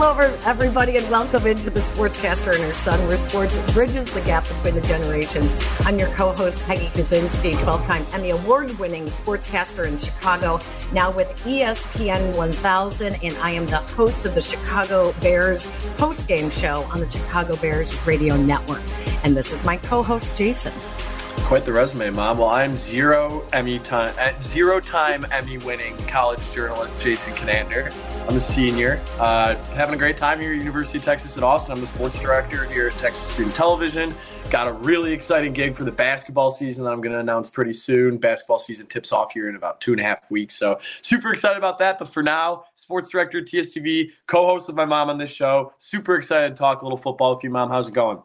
Hello, everybody, and welcome into the Sportscaster and her son, where sports bridges the gap between the generations. I'm your co host, Peggy Kusinski, 12 time Emmy Award winning sportscaster in Chicago, now with ESPN 1000, and I am the host of the Chicago Bears post game show on the Chicago Bears Radio Network. And this is my co host, Jason. Quite the resume, Mom. Well, I'm zero Emmy time, uh, zero time Emmy winning college journalist Jason Conander. I'm a senior, uh, having a great time here at University of Texas at Austin. I'm the sports director here at Texas Student Television. Got a really exciting gig for the basketball season that I'm going to announce pretty soon. Basketball season tips off here in about two and a half weeks, so super excited about that. But for now, sports director at TSTV, co-host with my mom on this show. Super excited to talk a little football with you, Mom. How's it going?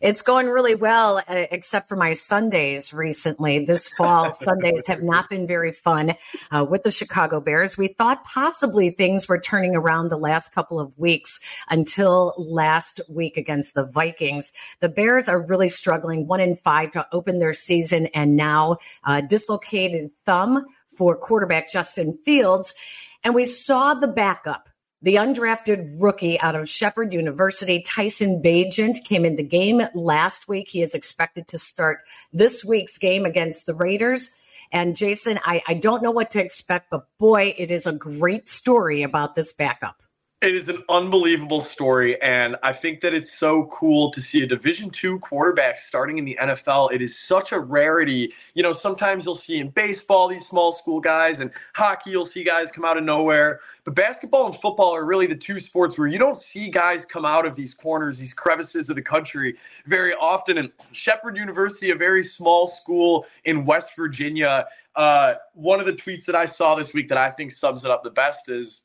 It's going really well, uh, except for my Sundays recently. This fall, Sundays have not been very fun uh, with the Chicago Bears. We thought possibly things were turning around the last couple of weeks until last week against the Vikings. The Bears are really struggling, one in five to open their season, and now uh, dislocated thumb for quarterback Justin Fields. And we saw the backup the undrafted rookie out of Shepherd University, Tyson Bagent, came in the game last week. He is expected to start this week's game against the Raiders. And Jason, I, I don't know what to expect, but boy, it is a great story about this backup. It is an unbelievable story, and I think that it's so cool to see a Division two quarterback starting in the NFL. It is such a rarity. You know, sometimes you'll see in baseball these small school guys, and hockey you'll see guys come out of nowhere. But basketball and football are really the two sports where you don't see guys come out of these corners, these crevices of the country very often. And Shepherd University, a very small school in West Virginia, uh, one of the tweets that I saw this week that I think sums it up the best is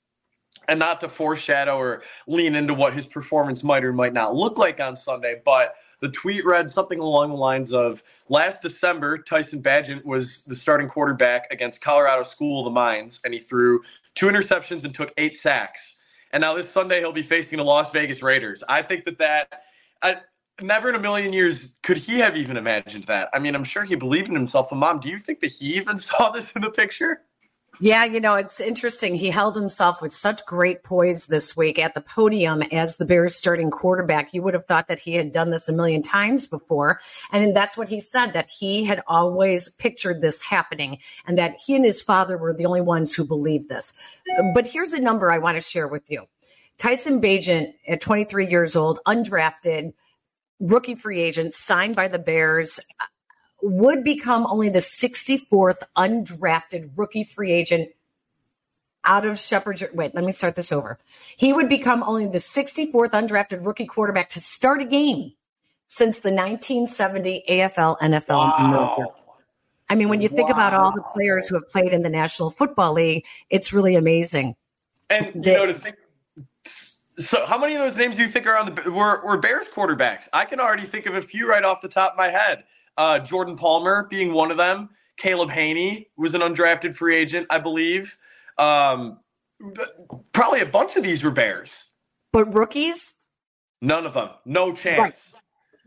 and not to foreshadow or lean into what his performance might or might not look like on Sunday, but the tweet read something along the lines of last December, Tyson Bagent was the starting quarterback against Colorado School of the Mines, and he threw two interceptions and took eight sacks. And now this Sunday, he'll be facing the Las Vegas Raiders. I think that that. I, never in a million years could he have even imagined that. I mean, I'm sure he believed in himself. And mom, do you think that he even saw this in the picture? Yeah, you know, it's interesting. He held himself with such great poise this week at the podium as the Bears starting quarterback. You would have thought that he had done this a million times before. And that's what he said that he had always pictured this happening and that he and his father were the only ones who believed this. But here's a number I want to share with you Tyson Bagent, at 23 years old, undrafted, rookie free agent, signed by the Bears would become only the 64th undrafted rookie free agent out of Shepherd. Wait, let me start this over. He would become only the 64th undrafted rookie quarterback to start a game since the 1970 AFL NFL wow. merger. I mean, when you think wow. about all the players who have played in the National Football League, it's really amazing. And you know, to think. So, how many of those names do you think are on the were, were Bears quarterbacks? I can already think of a few right off the top of my head. Uh, Jordan Palmer being one of them. Caleb Hanie was an undrafted free agent, I believe. Um, probably a bunch of these were Bears. But rookies? None of them. No chance. Right.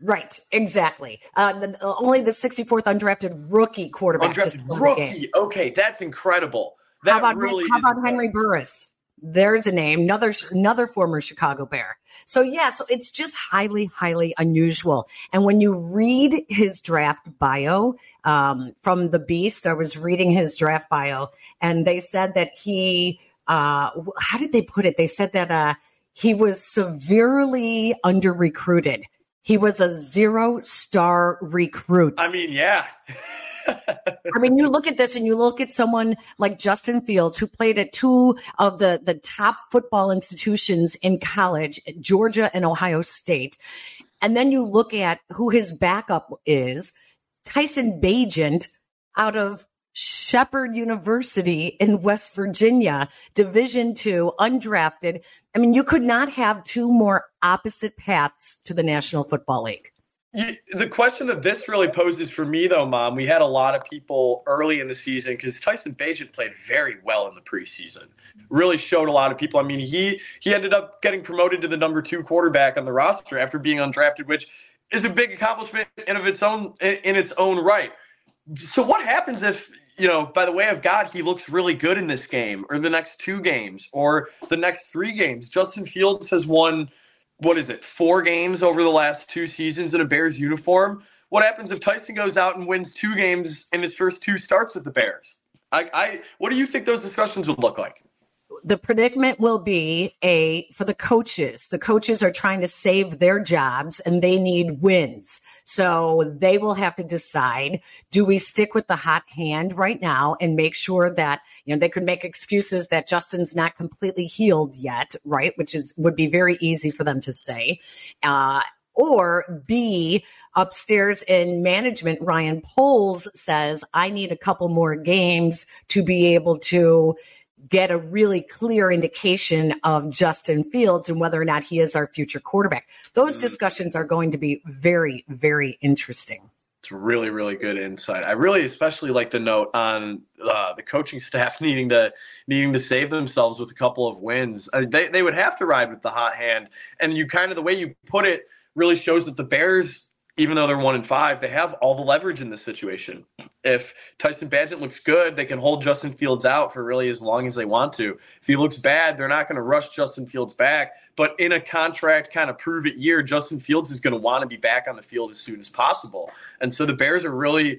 Right, exactly. Uh, the, only the 64th undrafted rookie quarterback. Undrafted rookie. Okay, that's incredible. That how about, really how about Henry Burris? There's a name, another another former Chicago Bear. So yeah, so it's just highly, highly unusual. And when you read his draft bio um, from the Beast, I was reading his draft bio, and they said that he, uh, how did they put it? They said that uh, he was severely under recruited. He was a zero star recruit. I mean, yeah. I mean, you look at this and you look at someone like Justin Fields, who played at two of the, the top football institutions in college, Georgia and Ohio State. And then you look at who his backup is Tyson Bagent out of Shepherd University in West Virginia, Division two, undrafted. I mean, you could not have two more opposite paths to the National Football League. The question that this really poses for me, though, Mom, we had a lot of people early in the season because Tyson Bagent played very well in the preseason. Really showed a lot of people. I mean, he he ended up getting promoted to the number two quarterback on the roster after being undrafted, which is a big accomplishment in of its own in its own right. So, what happens if you know, by the way of God, he looks really good in this game or the next two games or the next three games. Justin Fields has won, what is it, four games over the last two seasons in a Bears uniform. What happens if Tyson goes out and wins two games in his first two starts with the Bears? I, I what do you think those discussions would look like? The predicament will be a for the coaches. The coaches are trying to save their jobs and they need wins. So they will have to decide, do we stick with the hot hand right now and make sure that, you know, they could make excuses that Justin's not completely healed yet, right? Which is would be very easy for them to say. Uh, or B, upstairs in management, Ryan Poles says, I need a couple more games to be able to get a really clear indication of Justin Fields and whether or not he is our future quarterback. Those mm. discussions are going to be very, very interesting. It's really, really good insight. I really, especially like the note on uh, the coaching staff needing to needing to save themselves with a couple of wins. Uh, they they would have to ride with the hot hand, and you kind of the way you put it really shows that the Bears even though they're one and five, they have all the leverage in this situation. If Tyson Bagent looks good, they can hold Justin Fields out for really as long as they want to. If he looks bad, they're not going to rush Justin Fields back. But in a contract kind of prove it year, Justin Fields is going to want to be back on the field as soon as possible. And so the Bears are really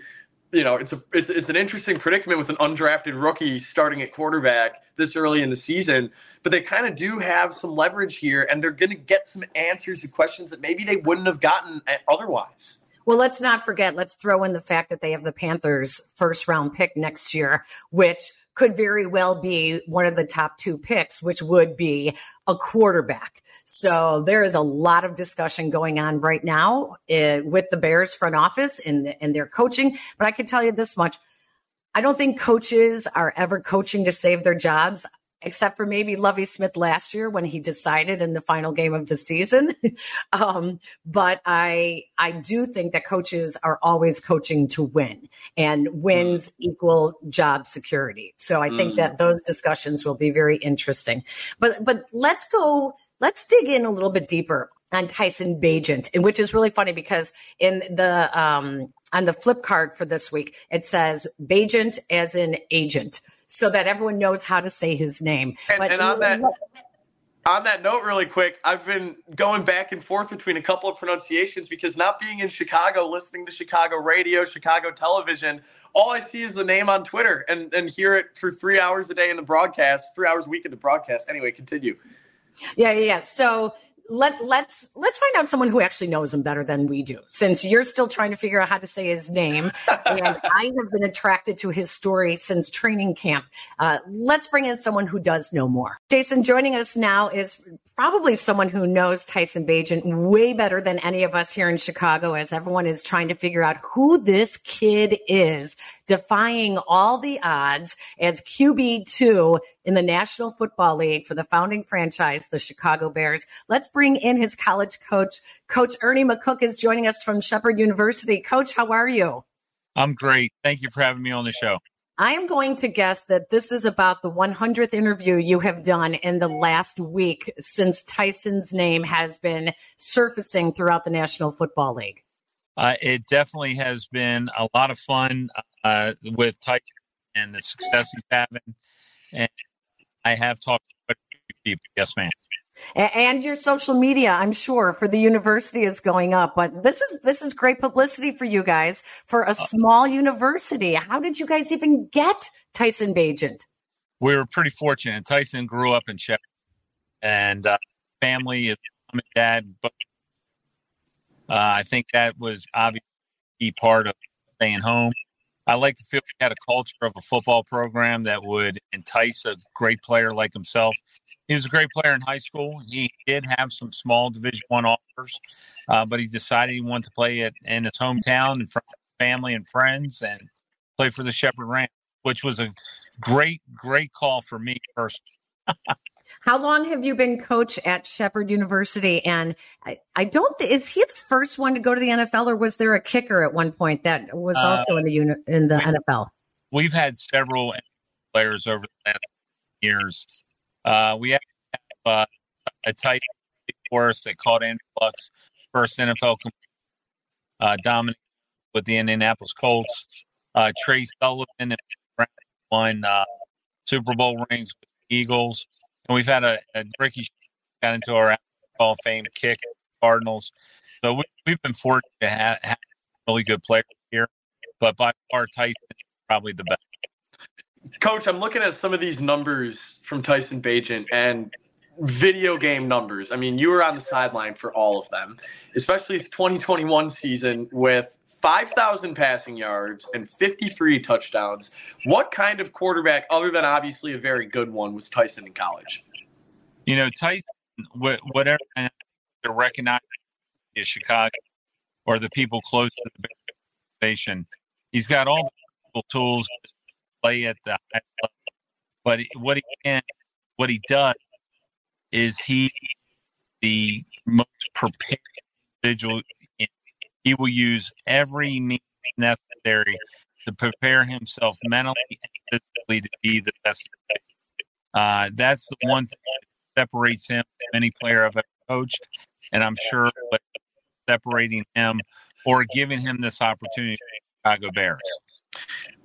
you know, it's a it's it's an interesting predicament with an undrafted rookie starting at quarterback this early in the season. But they kind of do have some leverage here, and they're going to get some answers to questions that maybe they wouldn't have gotten eh, otherwise. Well, let's not forget. Let's throw in the fact that they have the Panthers' first round pick next year, which could very well be one of the top two picks, which would be a quarterback. So there is a lot of discussion going on right now uh, with the Bears front office and, and their coaching. But I can tell you this much. I don't think coaches are ever coaching to save their jobs except for maybe Lovie Smith last year when he decided in the final game of the season. um, but I I do think that coaches are always coaching to win, and wins mm. equal job security. So I mm. think that those discussions will be very interesting. But but let's go. Let's dig in a little bit deeper on Tyson Bagent, and which is really funny because in the um, on the flip card for this week it says Bagent as an agent so that everyone knows how to say his name. And, and on that on that note, really quick, I've been going back and forth between a couple of pronunciations because not being in Chicago, listening to Chicago radio, Chicago television, all I see is the name on Twitter and, and hear it for three hours a day in the broadcast, three hours a week in the broadcast. Anyway, continue. Yeah, yeah, yeah. So let let's let's find out someone who actually knows him better than we do. Since you're still trying to figure out how to say his name, and I have been attracted to his story since training camp. Uh, let's bring in someone who does know more. Jason, joining us now is probably someone who knows Tyson Bagent way better than any of us here in Chicago, as everyone is trying to figure out who this kid is, defying all the odds as QB2 in the National Football League for the founding franchise, the Chicago Bears. Let's bring in his college coach. Coach Ernie McCook is joining us from Shepherd University. Coach, how are you? I'm great. Thank you for having me on the show. I am going to guess that this is about the 100th interview you have done in the last week since Tyson's name has been surfacing throughout the National Football League. Uh, it definitely has been a lot of fun uh, with Tyson and the success he's having. And I have talked to people. Yes, ma'am and your social media i'm sure for the university is going up. But this is this is great publicity for you guys for a uh, small university. How did you guys even get tyson bagent? We were pretty fortunate. Tyson grew up in sheffield and uh, family is mom and dad but uh, i think that was obviously part of staying home I like to feel we had a culture of a football program that would entice a great player like himself. He was a great player in high school. He did have some small Division One offers, uh, but he decided he wanted to play it in his hometown in front of family and friends and play for the Shepherd Rams, which was a great, great call for me personally. How long have you been coach at Shepherd University? And I, I don't, is he the first one to go to the NFL or was there a kicker at one point that was uh, also uh, in the uni, in the we, NFL? We've had several players over the last years. Uh, we have uh, a tight for us that caught Andrew Luck's first NFL uh, dominant with the Indianapolis Colts. Uh, Trey Sullivan won uh, Super Bowl rings with the Eagles, and we've had a, a Ricky got into our Hall of Fame kick Cardinals. So we, have been fortunate to have, have really good players here, but by far Tyson is probably the best. Coach, I'm looking at some of these numbers from Tyson Bagent and video game numbers. I mean, you were on the sideline for all of them, especially his 2021 season with 5,000 passing yards and 53 touchdowns. What kind of quarterback, other than obviously a very good one, was Tyson in college? You know, Tyson, whatever to recognize is Chicago or the people close to the station. He's got all the tools to play at the high level, but what he can, what he does, is he the most prepared individual he will use every means necessary to prepare himself mentally and physically to be the best. Uh, that's the one thing that separates him from any player I've ever coached, and I'm sure separating him or giving him this opportunity Chicago Bears.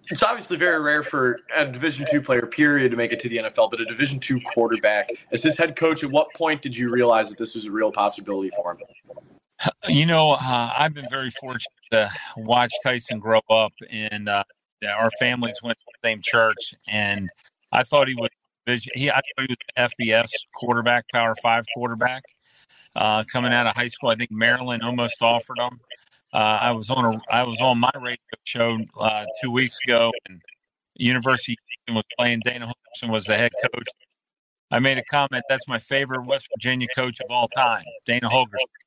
It's obviously very rare for a Division two player, period, to make it to the NFL, but a Division two quarterback. As his head coach, at what point did you realize that this was a real possibility for him? You know, uh, I've been very fortunate to watch Tyson grow up, and uh, our families went to the same church, and I thought he was he I thought he was FBS quarterback, Power Five quarterback. Uh, coming out of high school, I think Maryland almost offered him. Uh, I was on a I was on my radio show uh, two weeks ago, and University was playing. Dana Holgorsen was the head coach. I made a comment. That's my favorite West Virginia coach of all time, Dana Holgorsen.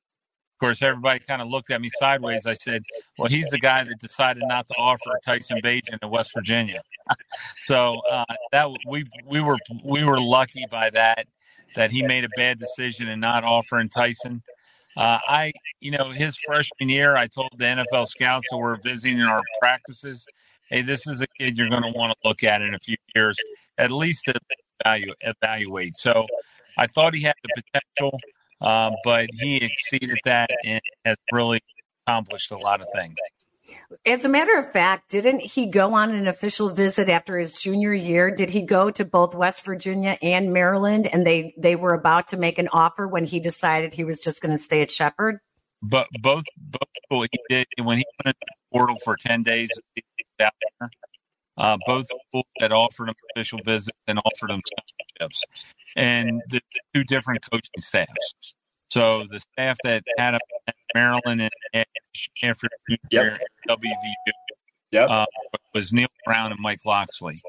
Of course, everybody kind of looked at me sideways. I said, "Well, he's the guy that decided not to offer Tyson Bagent in West Virginia." so uh, that we we were we were lucky by that that he made a bad decision and not offering Tyson. Uh, I, you know, his freshman year, I told the NFL scouts who were visiting our practices, "Hey, this is a kid you're going to want to look at in a few years, at least to evaluate." evaluate. So, I thought he had the potential. Um, but he exceeded that and has really accomplished a lot of things. As a matter of fact, didn't he go on an official visit after his junior year? Did he go to both West Virginia and Maryland, and they they were about to make an offer when he decided he was just going to stay at Shepherd? But both both he did when he went into the portal for ten days there. Uh, both schools had offered him official visits and offered him scholarships, and the, the, two different coaching staffs. So the staff that had him at Maryland and after yep. WVU yep. uh, was Neal Brown and Mike Locksley,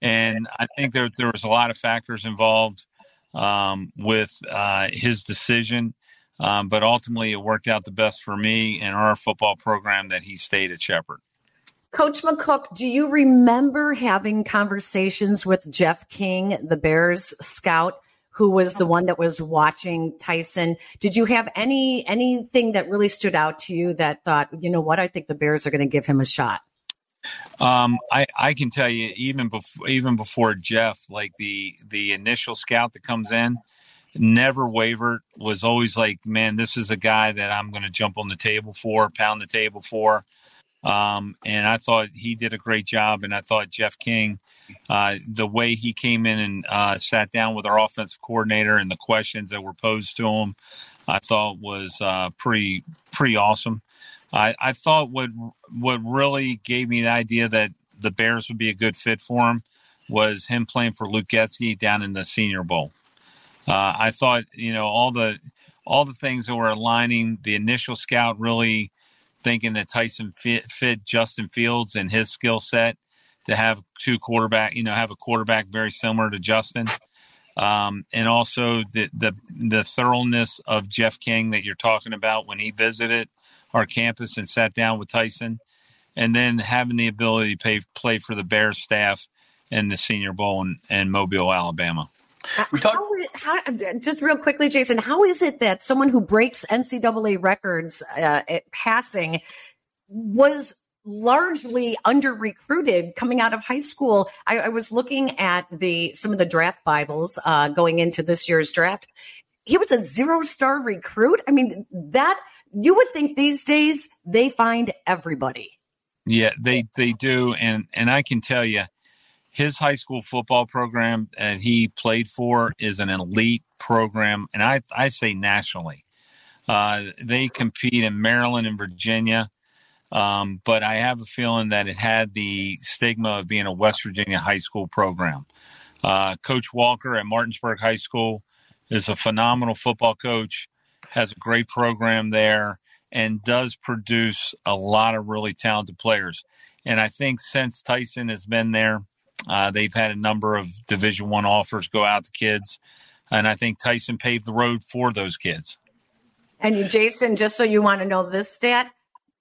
and I think there there was a lot of factors involved um, with uh, his decision. Um, but ultimately, it worked out the best for me and our football program that he stayed at Shepherd. Coach McCook, do you remember having conversations with Jeff King, the Bears scout, who was the one that was watching Tyson? Did you have any anything that really stood out to you that thought, you know what, I think the Bears are going to give him a shot? Um, I, I can tell you even before even before Jeff, like the the initial scout that comes in, never wavered. Was always like, man, this is a guy that I'm going to jump on the table for, pound the table for. Um, and I thought he did a great job. And I thought Jeff King, uh, the way he came in and uh, sat down with our offensive coordinator and the questions that were posed to him, I thought was uh, pretty pretty awesome. I, I thought what what really gave me the idea that the Bears would be a good fit for him was him playing for Luke Getsy down in the Senior Bowl. Uh, I thought you know all the all the things that were aligning. The initial scout really thinking that Tyson fit, fit Justin Fields and his skill set to have two quarterback, you know, have a quarterback very similar to Justin. Um, and also the, the the thoroughness of Jeff King that you're talking about when he visited our campus and sat down with Tyson, and then having the ability to pay, play for the Bears staff in the Senior Bowl in, in Mobile, Alabama. We talk- how, how, just real quickly, Jason, how is it that someone who breaks NCAA records uh, at passing was largely under recruited coming out of high school? I, I, was looking at the some of the draft Bibles uh, going into this year's draft. He was a zero star recruit. I mean, that you would think these days they find everybody. Yeah, they they do, and and I can tell you his high school football program that he played for is an elite program, and I I say nationally. Uh, they compete in Maryland and Virginia, um, but I have a feeling that it had the stigma of being a West Virginia high school program. Uh, coach Walker at Martinsburg High School is a phenomenal football coach, has a great program there, and does produce a lot of really talented players. And I think since Tyson has been there, uh, they've had a number of Division One offers go out to kids, and I think Tyson paved the road for those kids. And Jason, just so you want to know this stat,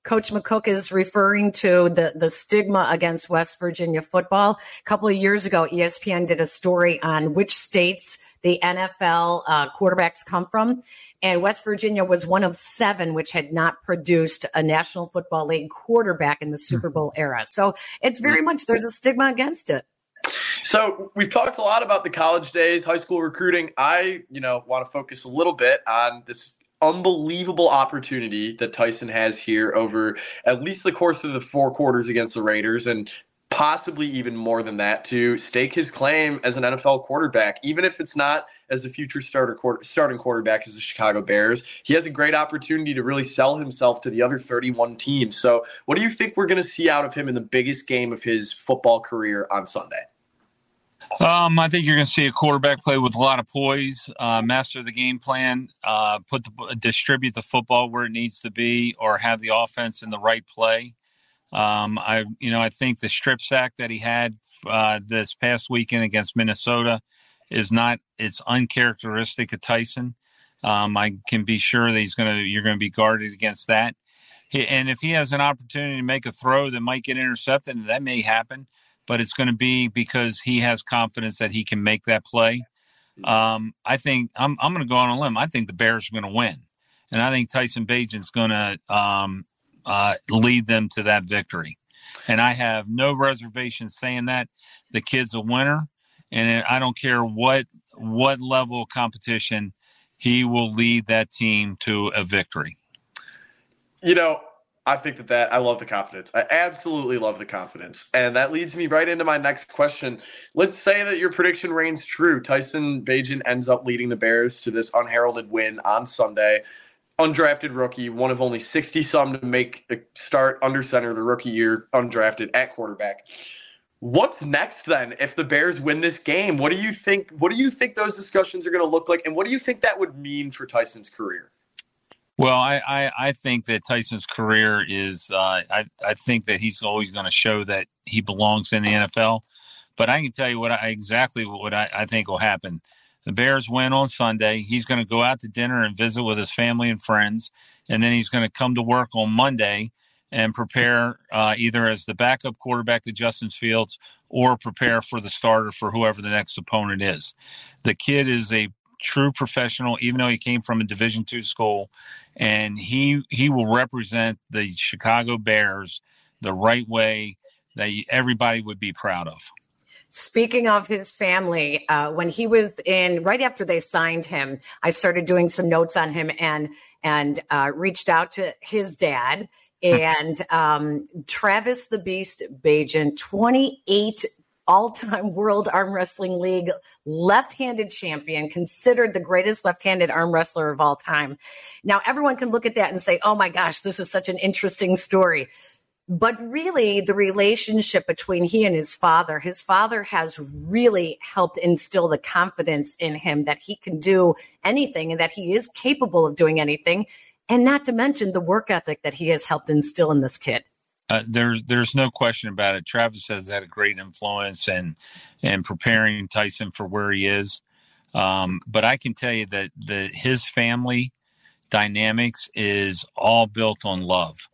Coach McCook is referring to the, the stigma against West Virginia football. A couple of years ago, ESPN did a story on which states the NFL uh, quarterbacks come from. And West Virginia was one of seven which had not produced a National Football League quarterback in the Super Bowl era. So it's very much, there's a stigma against it. So we've talked a lot about the college days, high school recruiting. I, you know, want to focus a little bit on this unbelievable opportunity that Tyson has here over at least the course of the four quarters against the Raiders and possibly even more than that to stake his claim as an NFL quarterback, even if it's not as the future starter starting quarterback as the Chicago Bears. He has a great opportunity to really sell himself to the other 31 teams. So, what do you think we're going to see out of him in the biggest game of his football career on Sunday? Um, I think you're going to see a quarterback play with a lot of poise, uh, master the game plan, uh, put the distribute the football where it needs to be, or have the offense in the right play. Um, I, you know, I think the strip sack that he had uh, this past weekend against Minnesota is not. It's uncharacteristic of Tyson. Um, I can be sure that he's going to. You're going to be guarded against that. He, and if he has an opportunity to make a throw that might get intercepted, that may happen but it's going to be because he has confidence that he can make that play. Um, I think I'm, I'm going to go on a limb. I think the Bears are going to win, and I think Tyson Bagent's going to um, uh, lead them to that victory. And I have no reservation saying that the kid's a winner, and I don't care what what level of competition he will lead that team to a victory. You know, I think that that I love the confidence. I absolutely love the confidence, and that leads me right into my next question. Let's say that your prediction reigns true. Tyson Bagent ends up leading the Bears to this unheralded win on Sunday. Undrafted rookie, one of only sixty some to make a start under center the rookie year, undrafted at quarterback. What's next then? If the Bears win this game, what do you think? What do you think those discussions are going to look like, and what do you think that would mean for Tyson's career? Well, I, I, I, think that Tyson's career is, uh, I, I think that he's always going to show that he belongs in the NFL. But I can tell you what I, exactly what I, I think will happen. The Bears win on Sunday. He's going to go out to dinner and visit with his family and friends. And then he's going to come to work on Monday and prepare uh, either as the backup quarterback to Justin Fields or prepare for the starter for whoever the next opponent is. The kid is a true professional, even though he came from a Division two school, and he he will represent the Chicago Bears the right way that everybody would be proud of. Speaking of his family, uh, when he was in right after they signed him, I started doing some notes on him and and uh, reached out to his dad and um, Travis the Beast Bagent, 28 all time World Arm Wrestling League left handed champion, considered the greatest left handed arm wrestler of all time. Now, everyone can look at that and say, oh my gosh, this is such an interesting story. But really, the relationship between he and his father, his father has really helped instill the confidence in him that he can do anything and that he is capable of doing anything. And not to mention the work ethic that he has helped instill in this kid. Uh, there's there's no question about it. Travis has had a great influence and and preparing Tyson for where he is. Um, but I can tell you that the his family dynamics is all built on love.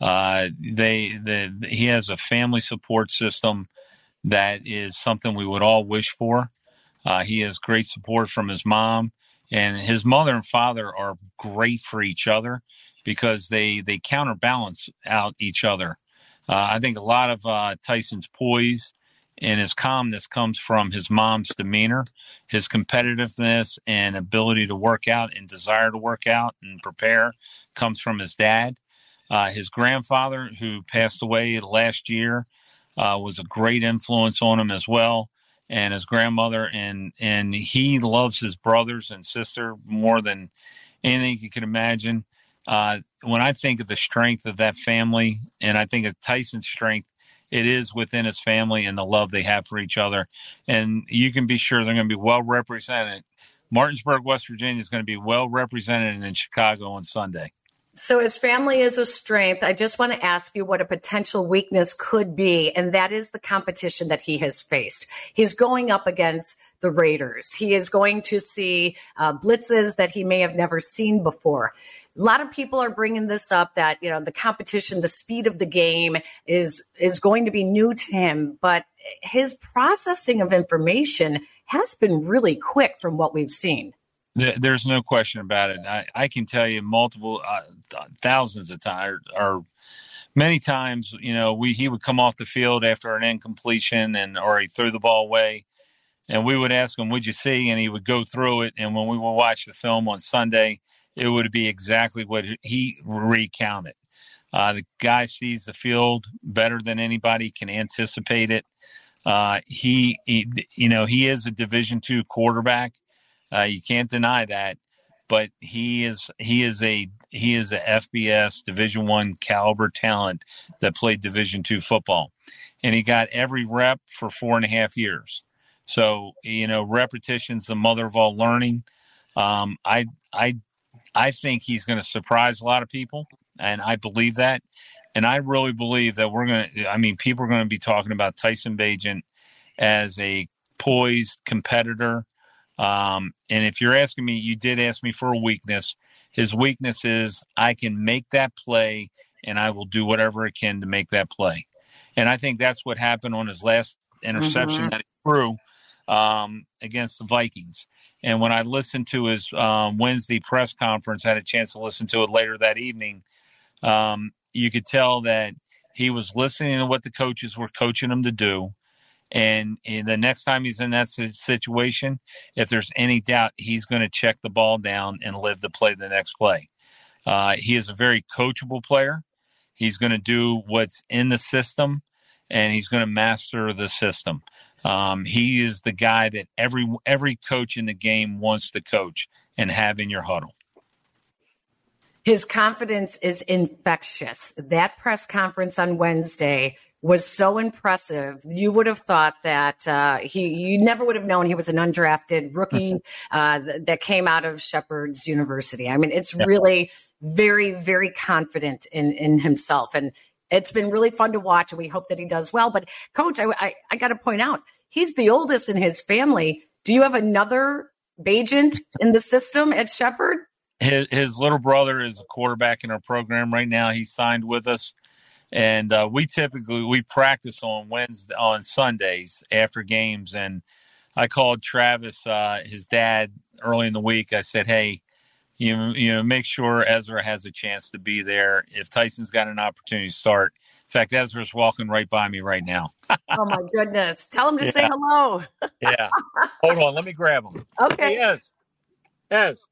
Uh, they the he has a family support system that is something we would all wish for. Uh, he has great support from his mom, and his mother and father are great for each other because they they counterbalance out each other. Uh, I think a lot of uh, Tyson's poise and his calmness comes from his mom's demeanor, his competitiveness and ability to work out and desire to work out and prepare comes from his dad. Uh, his grandfather, who passed away last year, uh, was a great influence on him as well, and his grandmother, and and he loves his brothers and sister more than anything you can imagine. Uh, when I think of the strength of that family, and I think of Tyson's strength, it is within his family and the love they have for each other. And you can be sure they're going to be well represented. Martinsburg, West Virginia is going to be well represented in Chicago on Sunday. So, his family is a strength. I just want to ask you what a potential weakness could be, and that is the competition that he has faced. He's going up against the Raiders. He is going to see uh, blitzes that he may have never seen before a lot of people are bringing this up that you know the competition the speed of the game is is going to be new to him but his processing of information has been really quick from what we've seen there's no question about it i, I can tell you multiple uh, thousands of times or many times you know we he would come off the field after an incompletion and or he threw the ball away and we would ask him would you see and he would go through it and when we would watch the film on sunday it would be exactly what he recounted. Uh, the guy sees the field better than anybody can anticipate it. Uh, he, he, you know, he is a Division two quarterback. Uh, you can't deny that, but he is he is a he is a FBS Division one caliber talent that played Division two football, and he got every rep for four and a half years. So you know, repetition's the mother of all learning. Um, I I I think he's going to surprise a lot of people, and I believe that. And I really believe that we're going to, I mean, people are going to be talking about Tyson Bagent as a poised competitor. Um, and if you're asking me, you did ask me for a weakness. His weakness is I can make that play and I will do whatever I can to make that play. And I think that's what happened on his last interception mm-hmm. that he threw um, against the Vikings. And when I listened to his um, Wednesday press conference, I had a chance to listen to it later that evening. Um, you could tell that he was listening to what the coaches were coaching him to do. And, and the next time he's in that situation, if there's any doubt, he's going to check the ball down and live to play the next play. Uh, he is a very coachable player. He's going to do what's in the system and he's going to master the system. Um, he is the guy that every every coach in the game wants to coach and have in your huddle. His confidence is infectious. That press conference on Wednesday was so impressive. You would have thought that uh, he, you never would have known he was an undrafted rookie uh, th- that came out of Shepherd's University. I mean, it's really very, very confident in in himself, and it's been really fun to watch, and we hope that he does well. But, coach, I, I, I got to point out, he's the oldest in his family. Do you have another Bagent in the system at Shepherd? His, his little brother is a quarterback in our program right now. He signed with us, and uh, we typically we practice on Wednesday on Sundays after games. And I called Travis, uh, his dad, early in the week. I said, "Hey, you you know make sure Ezra has a chance to be there. If Tyson's got an opportunity to start, in fact, Ezra's walking right by me right now. oh my goodness! Tell him to yeah. say hello. yeah. Hold on, let me grab him. Okay. Yes. Yes.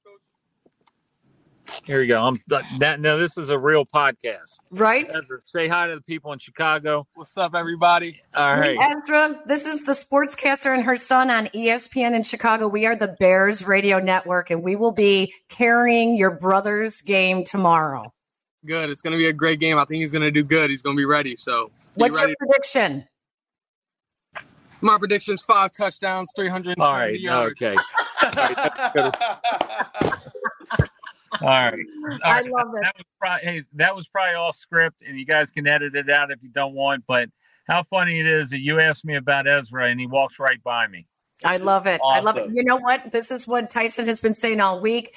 Here we go. I'm that. Now this is a real podcast, right? Ezra, say hi to the people in Chicago. What's up, everybody? All right, Ezra. This is the sportscaster and her son on ESPN in Chicago. We are the Bears Radio Network, and we will be carrying your brother's game tomorrow. Good. It's going to be a great game. I think he's going to do good. He's going to be ready. So, what's ready. your prediction? My prediction is five touchdowns, 370 All right, yards. Okay. All right. All I right. love it. That was probably, hey, that was probably all script, and you guys can edit it out if you don't want. But how funny it is that you asked me about Ezra, and he walks right by me. I love it. Awesome. I love it. You know what? This is what Tyson has been saying all week.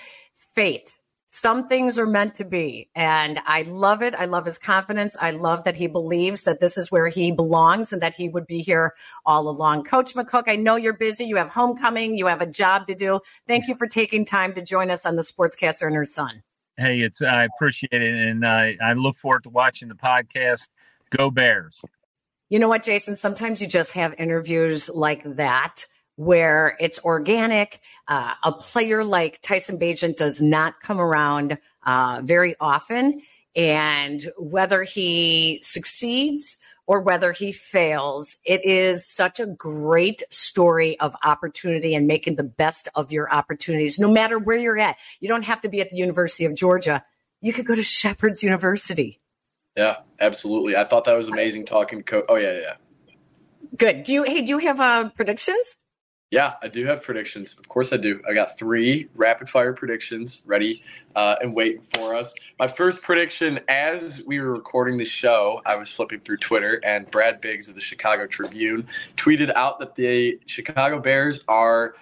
Fate some things are meant to be. And I love it. I love his confidence. I love that he believes that this is where he belongs and that he would be here all along. Coach McCook, I know you're busy. You have homecoming, you have a job to do. Thank you for taking time to join us on the Sportscaster and her son. Hey, it's I appreciate it, and I, I look forward to watching the podcast. Go Bears! You know what, Jason? Sometimes you just have interviews like that where it's organic. Uh, a player like Tyson Bagent does not come around uh, very often. And whether he succeeds or whether he fails, it is such a great story of opportunity and making the best of your opportunities, no matter where you're at. You don't have to be at the University of Georgia. You could go to Shepherd's University. Yeah, absolutely. I thought that was amazing talking. Co- oh yeah, yeah. Good. Do you? Hey, do you have uh, predictions? Yeah, I do have predictions. Of course, I do. I got three rapid fire predictions ready uh, and waiting for us. My first prediction, as we were recording the show, I was flipping through Twitter, and Brad Biggs of the Chicago Tribune tweeted out that the Chicago Bears are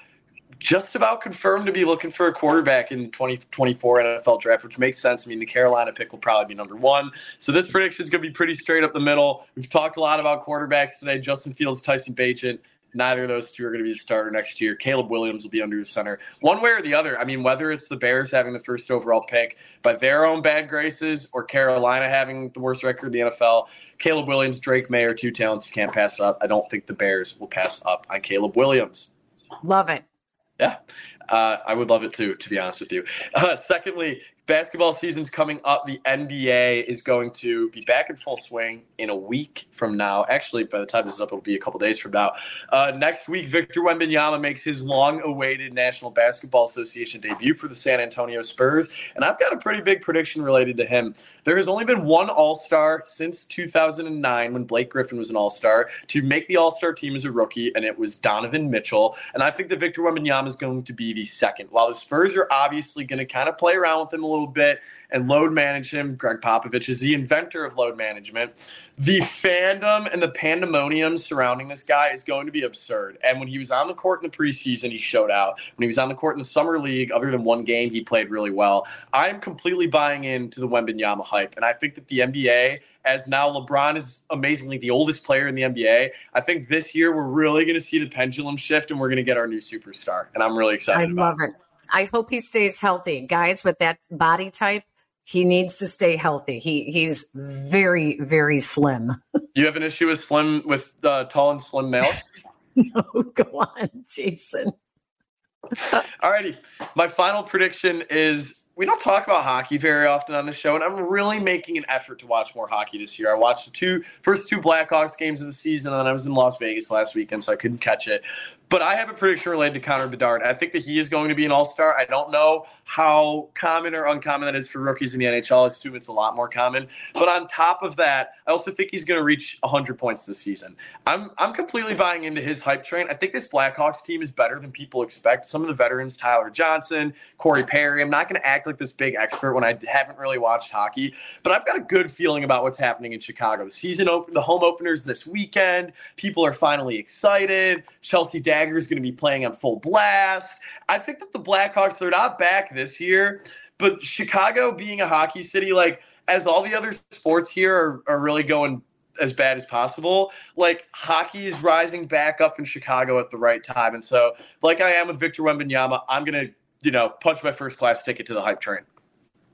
just about confirmed to be looking for a quarterback in the 2024 NFL draft, which makes sense. I mean, the Carolina pick will probably be number one. So this prediction is going to be pretty straight up the middle. We've talked a lot about quarterbacks today Justin Fields, Tyson Bagent. Neither of those two are going to be the starter next year. Caleb Williams will be under the center. One way or the other. I mean, whether it's the Bears having the first overall pick by their own bad graces or Carolina having the worst record in the NFL, Caleb Williams, Drake Maye are two talents you can't pass up. I don't think the Bears will pass up on Caleb Williams. Love it. Yeah. Uh, I would love it too, to be honest with you. Uh, secondly, basketball season's coming up. The NBA is going to be back in full swing in a week from now. Actually, by the time this is up, it'll be a couple days from now. Uh, next week, Victor Wembanyama makes his long-awaited National Basketball Association debut for the San Antonio Spurs, and I've got a pretty big prediction related to him. There has only been one All-Star since 2009, when Blake Griffin was an All-Star, to make the All-Star team as a rookie, and it was Donovan Mitchell. And I think that Victor Wembanyama is going to be the second. While the Spurs are obviously going to kind of play around with him a little little bit and load manage him. Gregg Popovich is the inventor of load management. The fandom and the pandemonium surrounding this guy is going to be absurd. And when he was on the court in the preseason, he showed out. When he was on the court in the summer league, other than one game, he played really well. I'm completely buying into the Wembanyama hype, and I think that the NBA as now LeBron is amazingly the oldest player in the NBA. I think this year we're really going to see the pendulum shift and we're going to get our new superstar. And I'm really excited I love it. it. I hope he stays healthy. Guys with that body type, he needs to stay healthy. He he's very very slim. you have an issue with slim with uh, tall and slim males? no, go on, Jason. Alrighty, my final prediction is we don't talk about hockey very often on the show, and I'm really making an effort to watch more hockey this year. I watched the two first two Blackhawks games of the season, and I was in Las Vegas last weekend, so I couldn't catch it. But I have a prediction related to Connor Bedard. I think that he is going to be an all star. I don't know how common or uncommon that is for rookies in the NHL. I assume it's a lot more common. But on top of that, I also think he's going to reach 100 points this season. I'm, I'm completely buying into his hype train. I think this Blackhawks team is better than people expect. Some of the veterans, Tyler Johnson, Corey Perry, I'm not going to act like this big expert when I haven't really watched hockey, but I've got a good feeling about what's happening in Chicago. The season open, the home openers this weekend. People are finally excited. Chelsea Dagger is going to be playing on full blast. I think that the Blackhawks, they're not back this year, but Chicago being a hockey city, like, as all the other sports here are, are really going as bad as possible. Like hockey is rising back up in Chicago at the right time, and so like I am with Victor Wembanyama, I'm gonna you know punch my first class ticket to the hype train.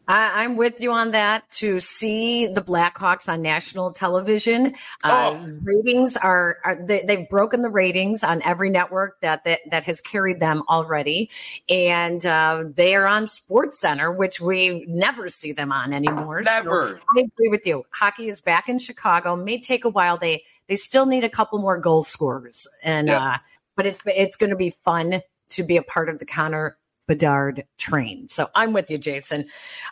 I, am with you on that. To see the Blackhawks on national television, uh, oh. ratings are, are they, have broken the ratings on every network that that, that has carried them already, and uh, they are on Sports Center, which we never see them on anymore. Never. So I agree with you. Hockey is back in Chicago. May take a while. They they still need a couple more goal scorers, and yeah. uh, but it's it's going to be fun to be a part of the Connor Bedard train. So I'm with you, Jason.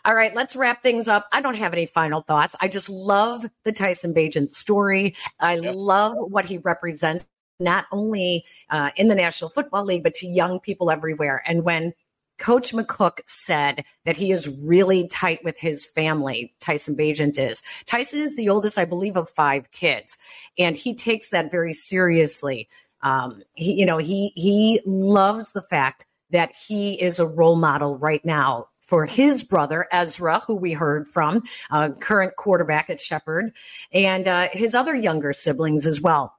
All right, let's wrap things up. I don't have any final thoughts. I just love the Tyson Bagent story. I yep. love what he represents, not only uh, in the National Football League, but to young people everywhere. And when Coach McCook said that he is really tight with his family. Tyson Bagent is. Tyson is the oldest, I believe, of five kids, and he takes that very seriously. Um, he, you know, he he loves the fact that he is a role model right now for his brother Ezra, who we heard from, uh, current quarterback at Shepherd, and uh, his other younger siblings as well.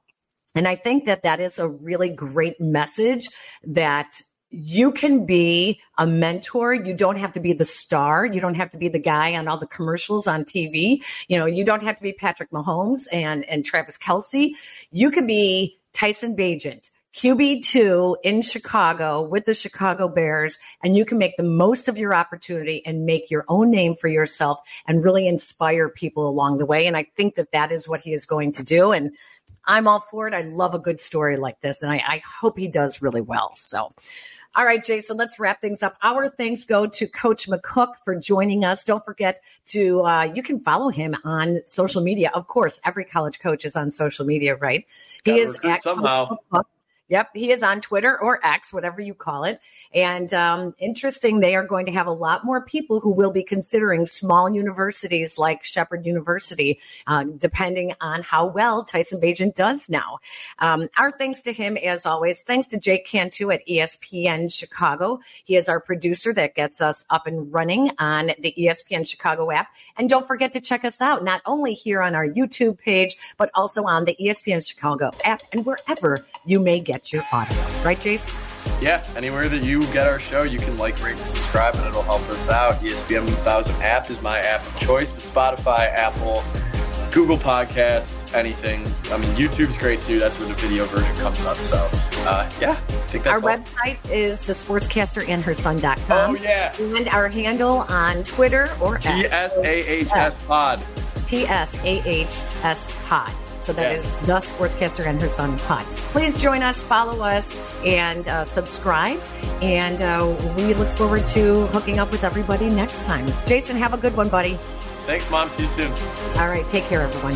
And I think that that is a really great message that you can be a mentor. You don't have to be the star. You don't have to be the guy on all the commercials on TV. You know, you don't have to be Patrick Mahomes and, and Travis Kelce. You can be Tyson Bagent QB2 in Chicago with the Chicago Bears, and you can make the most of your opportunity and make your own name for yourself and really inspire people along the way. And I think that that is what he is going to do. And I'm all for it. I love a good story like this, and I, I hope he does really well. So, all right, Jason, let's wrap things up. Our thanks go to Coach McCook for joining us. Don't forget to, uh, you can follow him on social media. Of course, every college coach is on social media, right? He is at somehow. Coach McCook Yep, he is on Twitter or X, whatever you call it. And um, interesting, they are going to have a lot more people who will be considering small universities like Shepherd University, uh, depending on how well Tyson Bagent does now. Um, our thanks to him, as always. Thanks to Jake Cantu at ESPN Chicago. He is our producer that gets us up and running on the ESPN Chicago app. And don't forget to check us out, not only here on our YouTube page, but also on the ESPN Chicago app and wherever you may get get your audio. Right, Jace? Yeah, anywhere that you get our show, you can like, rate, and subscribe, and it'll help us out. ESPN 1000 app is my app of choice. The Spotify, Apple, Google Podcasts, anything. I mean, YouTube's great too. That's where the video version comes up. So, uh, yeah, I think that's Our all. website is the sportscaster and her son.com. Oh, yeah. And our handle on Twitter or TSAHS Pod. TSAHS Pod. So that yeah. is the Sportscaster and her son pod. Please join us, follow us, and uh, subscribe. And uh, we look forward to hooking up with everybody next time. Jason, have a good one, buddy. Thanks, Mom. See you soon. All right. Take care, everyone.